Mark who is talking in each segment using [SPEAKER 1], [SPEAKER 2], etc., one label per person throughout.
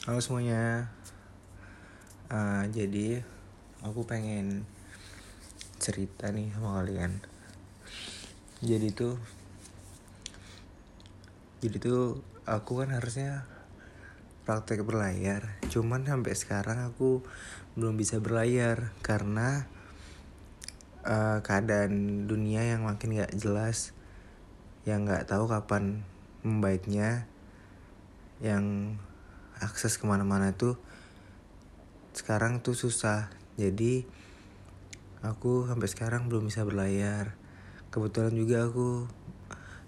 [SPEAKER 1] Halo semuanya. Uh, jadi aku pengen cerita nih sama kalian. Jadi tuh jadi tuh aku kan harusnya praktek berlayar. Cuman sampai sekarang aku belum bisa berlayar karena uh, keadaan dunia yang makin gak jelas yang gak tahu kapan membaiknya yang akses ke mana-mana tuh sekarang tuh susah. Jadi aku sampai sekarang belum bisa berlayar. Kebetulan juga aku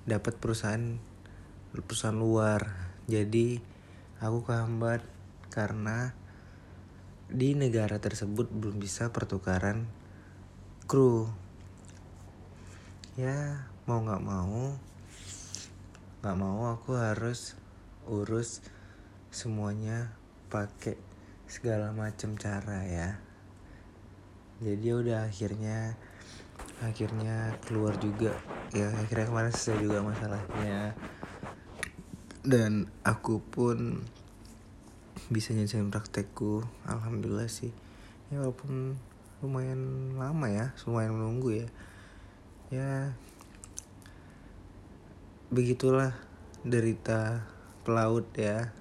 [SPEAKER 1] dapat perusahaan perusahaan luar. Jadi aku kehambat karena di negara tersebut belum bisa pertukaran kru. Ya mau nggak mau nggak mau aku harus urus semuanya pakai segala macam cara ya. Jadi udah akhirnya akhirnya keluar juga ya akhirnya kemarin selesai juga masalahnya. Dan aku pun bisa nyelesain praktekku alhamdulillah sih. Ya walaupun lumayan lama ya lumayan menunggu ya. Ya begitulah derita pelaut ya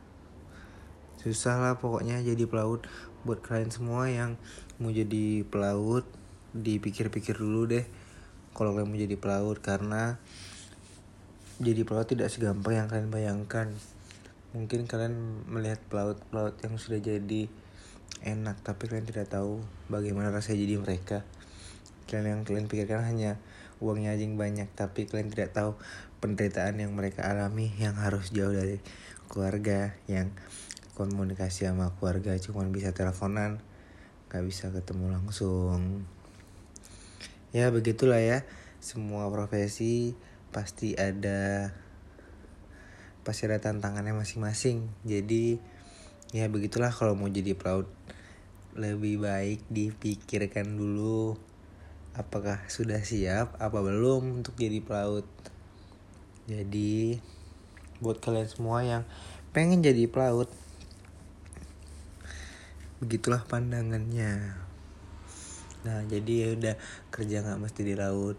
[SPEAKER 1] susah lah pokoknya jadi pelaut. Buat kalian semua yang mau jadi pelaut dipikir-pikir dulu deh kalau kalian mau jadi pelaut. Karena jadi pelaut tidak segampang yang kalian bayangkan. Mungkin kalian melihat pelaut-pelaut yang sudah jadi enak tapi kalian tidak tahu bagaimana rasanya jadi mereka. Kalian yang kalian pikirkan hanya uangnya aja yang banyak tapi kalian tidak tahu penderitaan yang mereka alami yang harus jauh dari keluarga yang komunikasi sama keluarga cuman bisa teleponan nggak bisa ketemu langsung. Ya begitulah ya. Semua profesi pasti ada pasti ada tantangannya masing-masing. Jadi ya begitulah kalau mau jadi pelaut. Lebih baik dipikirkan dulu apakah sudah siap apa belum untuk jadi pelaut. Jadi buat kalian semua yang pengen jadi pelaut begitulah pandangannya. Nah jadi ya udah kerja nggak mesti di laut.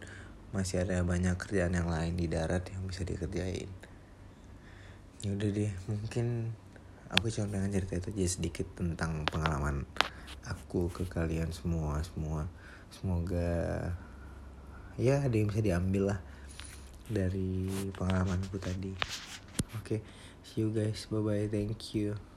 [SPEAKER 1] Masih ada banyak kerjaan yang lain di darat yang bisa dikerjain. Ya udah deh mungkin aku cuma pengen cerita itu aja sedikit tentang pengalaman aku ke kalian semua semua. Semoga ya ada yang bisa diambil lah dari pengalamanku tadi. Oke okay, see you guys. Bye bye thank you